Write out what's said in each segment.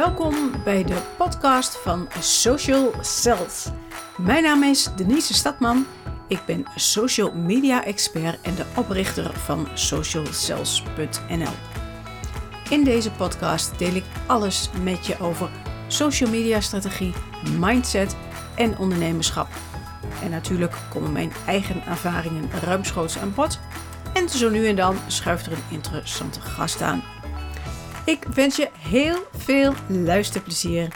Welkom bij de podcast van Social Cells. Mijn naam is Denise Stadman. Ik ben social media expert en de oprichter van socialcells.nl. In deze podcast deel ik alles met je over social media strategie, mindset en ondernemerschap. En natuurlijk komen mijn eigen ervaringen ruimschoots aan bod. En zo nu en dan schuift er een interessante gast aan. Ik wens je heel veel luisterplezier.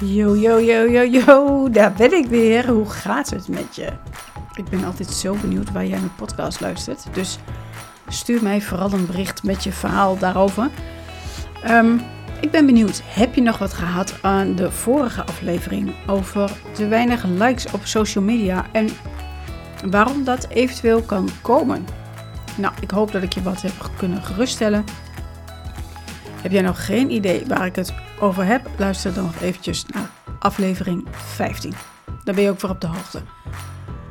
Yo, yo, yo, yo, yo, daar ben ik weer. Hoe gaat het met je? Ik ben altijd zo benieuwd waar jij mijn podcast luistert. Dus stuur mij vooral een bericht met je verhaal daarover. Um, ik ben benieuwd, heb je nog wat gehad aan de vorige aflevering over te weinig likes op social media en waarom dat eventueel kan komen? Nou, ik hoop dat ik je wat heb kunnen geruststellen. Heb jij nog geen idee waar ik het over heb? Luister dan nog eventjes naar aflevering 15. Daar ben je ook voor op de hoogte.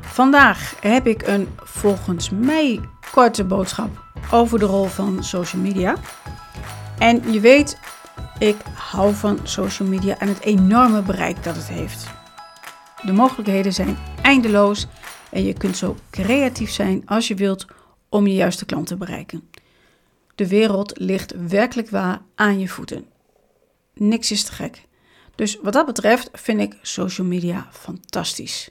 Vandaag heb ik een volgens mij korte boodschap over de rol van social media. En je weet, ik hou van social media en het enorme bereik dat het heeft. De mogelijkheden zijn eindeloos en je kunt zo creatief zijn als je wilt om je juiste klant te bereiken. De wereld ligt werkelijk waar aan je voeten. Niks is te gek. Dus wat dat betreft vind ik social media fantastisch.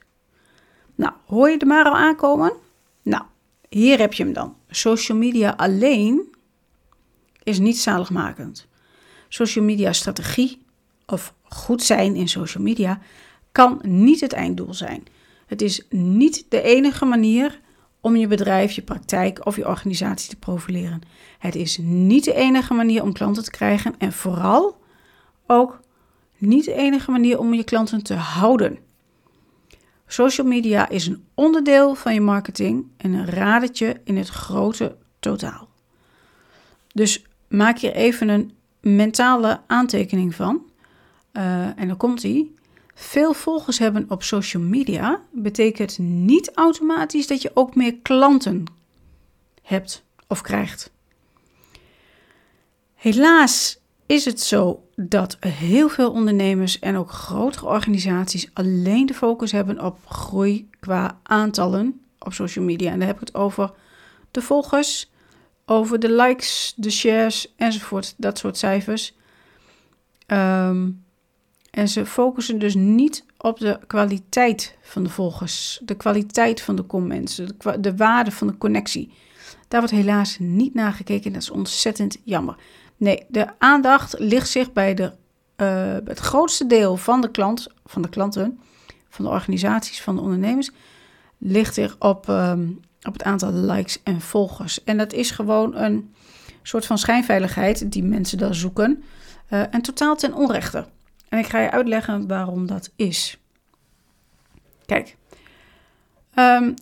Nou, hoor je de maar al aankomen? Nou, hier heb je hem dan. Social media alleen is niet zaligmakend. Social media strategie of goed zijn in social media kan niet het einddoel zijn. Het is niet de enige manier om je bedrijf, je praktijk of je organisatie te profileren. Het is niet de enige manier om klanten te krijgen en vooral ook niet de enige manier om je klanten te houden. Social media is een onderdeel van je marketing en een radertje in het grote totaal. Dus maak hier even een mentale aantekening van. Uh, en dan komt hij. Veel volgers hebben op social media betekent niet automatisch dat je ook meer klanten hebt of krijgt. Helaas is het zo dat heel veel ondernemers en ook grotere organisaties alleen de focus hebben op groei qua aantallen op social media. En daar heb ik het over de volgers, over de likes, de shares enzovoort, dat soort cijfers. Ehm, en ze focussen dus niet op de kwaliteit van de volgers, de kwaliteit van de comments, de, de waarde van de connectie. Daar wordt helaas niet naar gekeken en dat is ontzettend jammer. Nee, de aandacht ligt zich bij de, uh, het grootste deel van de klant, van de klanten, van de organisaties, van de ondernemers, ligt er op ehm, op het aantal likes en volgers. En dat is gewoon een soort van schijnveiligheid die mensen dan zoeken. Uh, en totaal ten onrechte. En ik ga je uitleggen waarom dat is. Kijk, um,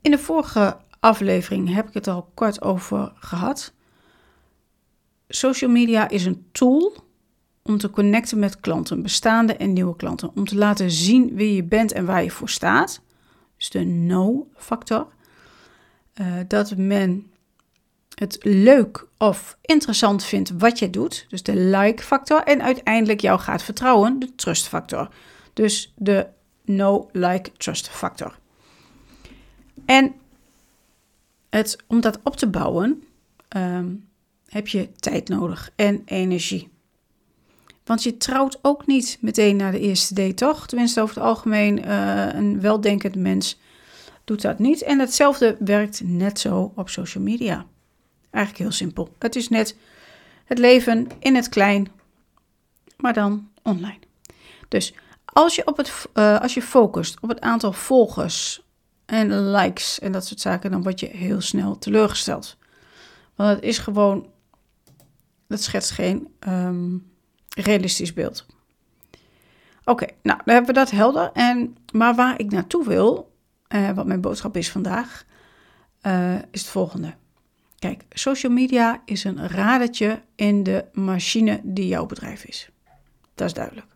in de vorige aflevering heb ik het al kort over gehad. Social media is een tool om te connecten met klanten, bestaande en nieuwe klanten. Om te laten zien wie je bent en waar je voor staat. Dus de no-factor. Eh, dat men het leuk of interessant vindt wat je doet, dus de like-factor, en uiteindelijk jou gaat vertrouwen, de trust-factor. Dus de no-like-trust-factor. En het, om dat op te bouwen, ehm, heb je tijd nodig en energie. Want je trouwt ook niet meteen na de eerste date, toch? Tenminste, over het algemeen, uh, een weldenkend mens doet dat niet. En hetzelfde werkt net zo op social media. Eigenlijk heel simpel. Het is net het leven in het klein, maar dan online. Dus als je, op het, uh, als je focust op het aantal volgers en likes en dat soort zaken, dan word je heel snel teleurgesteld. Want het is gewoon, dat schetst geen um, realistisch beeld. Oké, nou, dan hebben we dat helder. En, maar waar ik naartoe wil, uh, wat mijn boodschap is vandaag, uh, is het volgende. Kijk, social media is een radertje in de machine die jouw bedrijf is. Dat is duidelijk.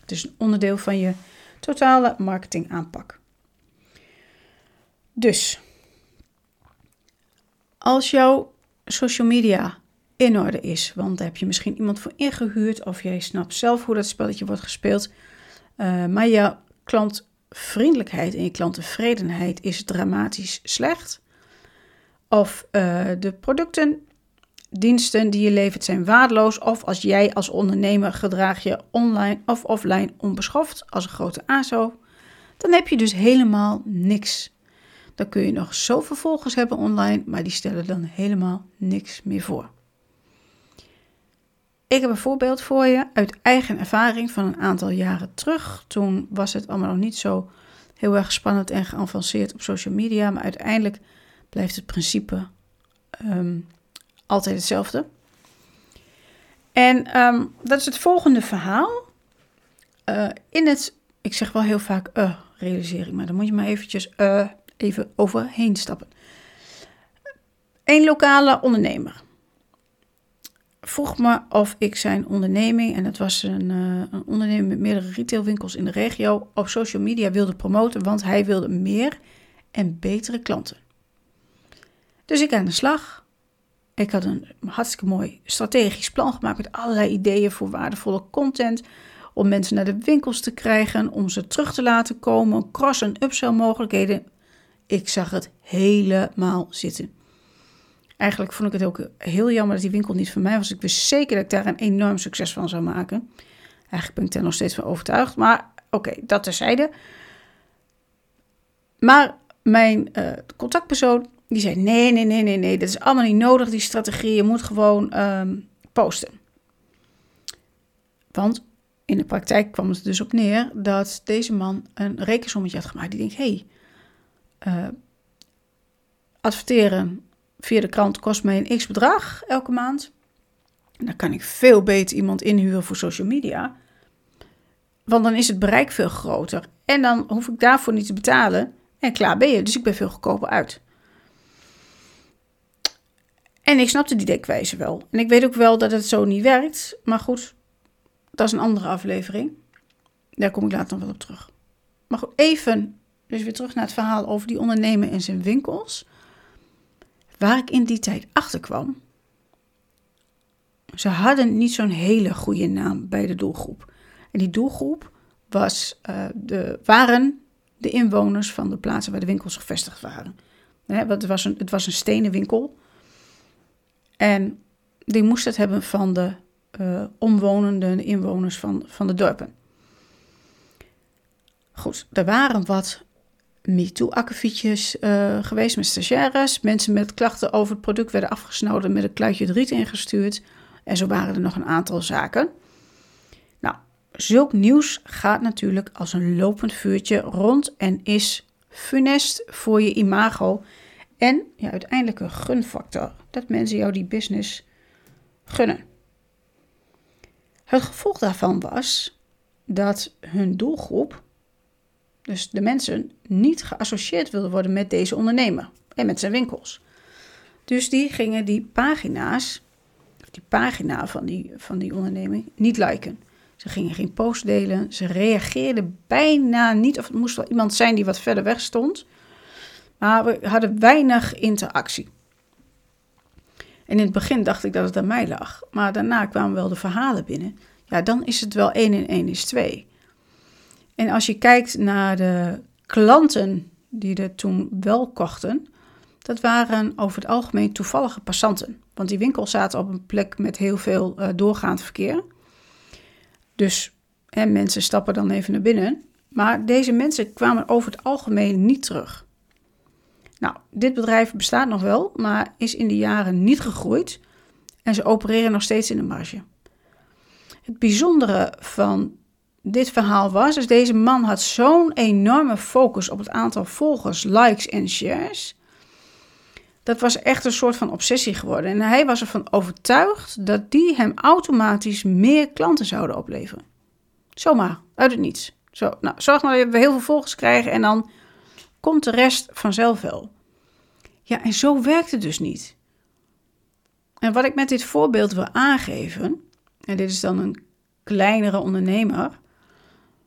Het is een onderdeel van je totale marketingaanpak. Dus, Als jouw social media in orde is, want daar heb je misschien iemand voor ingehuurd of jij snapt zelf hoe dat spelletje wordt gespeeld, uh, maar je klantvriendelijkheid en je klanttevredenheid is dramatisch slecht, of uh, de producten, diensten die je levert zijn waardeloos, of als jij als ondernemer gedraag je online of offline onbeschoft als een grote ASO, dan heb je dus helemaal niks. Dan kun je nog zoveel volgers hebben online, maar die stellen dan helemaal niks meer voor. Ik heb een voorbeeld voor je uit eigen ervaring van een aantal jaren terug. Toen was het allemaal nog niet zo heel erg spannend en geavanceerd op social media, maar uiteindelijk blijft het principe um, altijd hetzelfde. En um, dat is het volgende verhaal. Uh, in het, ik zeg wel heel vaak uh, realisering, maar dan moet je maar eventjes uh, even overheen stappen. Een lokale ondernemer vroeg me of ik zijn onderneming, en het was een, uh, een onderneming met meerdere retailwinkels in de regio, op social media wilde promoten, want hij wilde meer en betere klanten. Dus ik aan de slag. Ik had een hartstikke mooi strategisch plan gemaakt met allerlei ideeën voor waardevolle content. Om mensen naar de winkels te krijgen, om ze terug te laten komen, cross- en upsell mogelijkheden. Ik zag het helemaal zitten. Eigenlijk vond ik het ook heel jammer dat die winkel niet van mij was. Ik wist zeker dat ik daar een enorm succes van zou maken. Eigenlijk ben ik er nog steeds van overtuigd. Maar oké, dat terzijde. Maar mijn uh, contactpersoon die zei: nee, nee, nee, nee, nee, dat is allemaal niet nodig, die strategie. Je moet gewoon um, posten. Want in de praktijk kwam het dus op neer dat deze man een rekensommetje had gemaakt. Die denkt: hé, hey, uh, adverteren via de krant kost mij een x bedrag elke maand. Dan kan ik veel beter iemand inhuren voor social media. Want dan is het bereik veel groter. En dan hoef ik daarvoor niet te betalen. En klaar ben je. Dus ik ben veel goedkoper uit. En ik snapte die denkwijze wel. En ik weet ook wel dat het zo niet werkt. Maar goed, dat is een andere aflevering. Daar kom ik later nog wel op terug. Maar goed, even dus weer terug naar het verhaal over die ondernemer en zijn winkels. Waar ik in die tijd achter kwam. Ze hadden niet zo'n hele goede naam bij de doelgroep. En die doelgroep was, uh, de, waren de inwoners van de plaatsen waar de winkels gevestigd waren. het, was een, het was een stenen winkel. En die moest het hebben van de uh, omwonenden, inwoners van, van de dorpen. Goed, er waren wat MeToo-akkefietjes uh, geweest met stagiaires. Mensen met klachten over het product werden afgesnoten met een kluitje riet ingestuurd. En zo waren er nog een aantal zaken. Nou, zulk nieuws gaat natuurlijk als een lopend vuurtje rond en is funest voor je imago. En ja, uiteindelijk een gunfactor. Dat mensen jou die business gunnen. Het gevolg daarvan was dat hun doelgroep dus de mensen niet geassocieerd wilden worden met deze ondernemer en met zijn winkels. Dus die gingen die pagina's, die pagina van die, van die onderneming, niet liken. Ze gingen geen post delen. Ze reageerden bijna niet. Of het moest wel iemand zijn die wat verder weg stond. Maar we hadden weinig interactie. En in het begin dacht ik dat het aan mij lag. Maar daarna kwamen wel de verhalen binnen. Ja, dan is het wel 1 in 1 is 2. En als je kijkt naar de klanten die er toen wel kochten, dat waren over het algemeen toevallige passanten. Want die winkels zaten op een plek met heel veel uh, doorgaand verkeer. Dus hè, mensen stappen dan even naar binnen. Maar deze mensen kwamen over het algemeen niet terug. Nou, dit bedrijf bestaat nog wel, maar is in de jaren niet gegroeid. En ze opereren nog steeds in de marge. Het bijzondere van dit verhaal was. Dus deze man had zo'n enorme focus op het aantal volgers, likes en shares. Dat was echt een soort van obsessie geworden. En hij was ervan overtuigd dat die hem automatisch meer klanten zouden opleveren. Zomaar, uit het niets. Zo, nou, zorg maar dat we heel veel volgers krijgen en dan komt de rest vanzelf wel. Ja, en zo werkt het dus niet. En wat ik met dit voorbeeld wil aangeven, en dit is dan een kleinere ondernemer,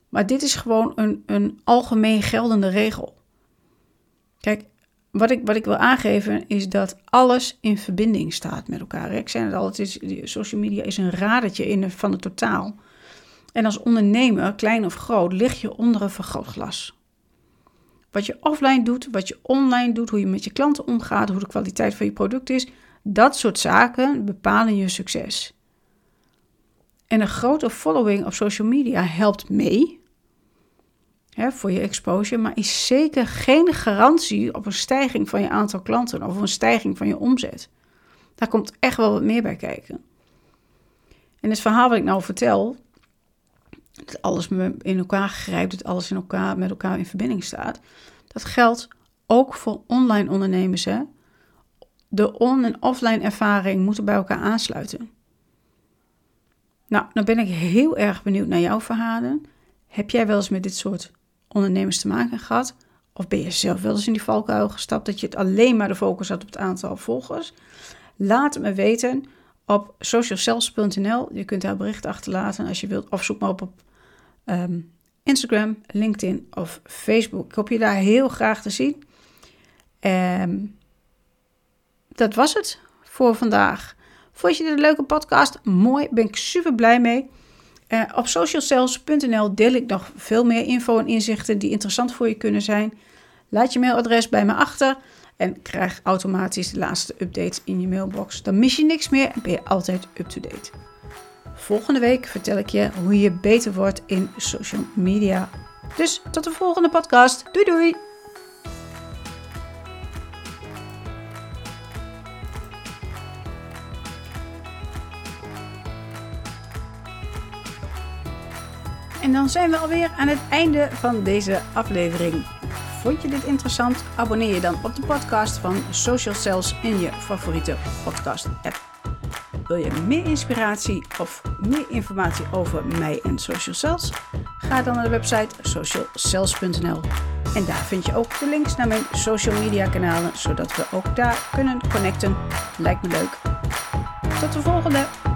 maar dit is gewoon een, een algemeen geldende regel. Kijk, wat ik, wat ik wil aangeven is dat alles in verbinding staat met elkaar. Ik zei het al, het is, social media is een radertje in van het totaal. En als ondernemer, klein of groot, lig je onder een vergrootglas. Wat je offline doet, wat je online doet, hoe je met je klanten omgaat, hoe de kwaliteit van je product is, dat soort zaken bepalen je succes. En een grote following op social media helpt mee hè, voor je exposure, maar is zeker geen garantie op een stijging van je aantal klanten of een stijging van je omzet. Daar komt echt wel wat meer bij kijken. En het verhaal wat ik nou vertel, dat alles in elkaar grijpt, dat alles in elkaar, met elkaar in verbinding staat, dat geldt ook voor online ondernemers. Hè? De on- en offline ervaring moeten bij elkaar aansluiten. Nou, dan ben ik heel erg benieuwd naar jouw verhalen. Heb jij wel eens met dit soort ondernemers te maken gehad? Of ben je zelf wel eens in die valkuil gestapt dat je het alleen maar de focus had op het aantal volgers? Laat het me weten op socialcells.nl. Je kunt daar bericht achterlaten als je wilt. Of zoek maar op op ehm, Instagram, LinkedIn of Facebook. Ik hoop je daar heel graag te zien. Um, dat was het voor vandaag. Vond je dit een leuke podcast? Mooi, ben ik super blij mee. Uh, op socialcells.nl deel ik nog veel meer info en inzichten die interessant voor je kunnen zijn. Laat je mailadres bij me achter en krijg automatisch de laatste updates in je mailbox. Dan mis je niks meer en ben je altijd up-to-date. Volgende week vertel ik je hoe je beter wordt in social media. Dus tot de volgende podcast. Doei doei! En dan zijn we alweer aan het einde van deze aflevering. Vond je dit interessant? Abonneer je dan op de podcast van Social Cells in je favoriete podcast app. Wil je meer inspiratie of meer informatie over mij en Social Cells? Ga dan naar de website socialcells.nl. En daar vind je ook de links naar mijn social media kanalen, zodat we ook daar kunnen connecten. Lijkt me leuk. Tot de volgende!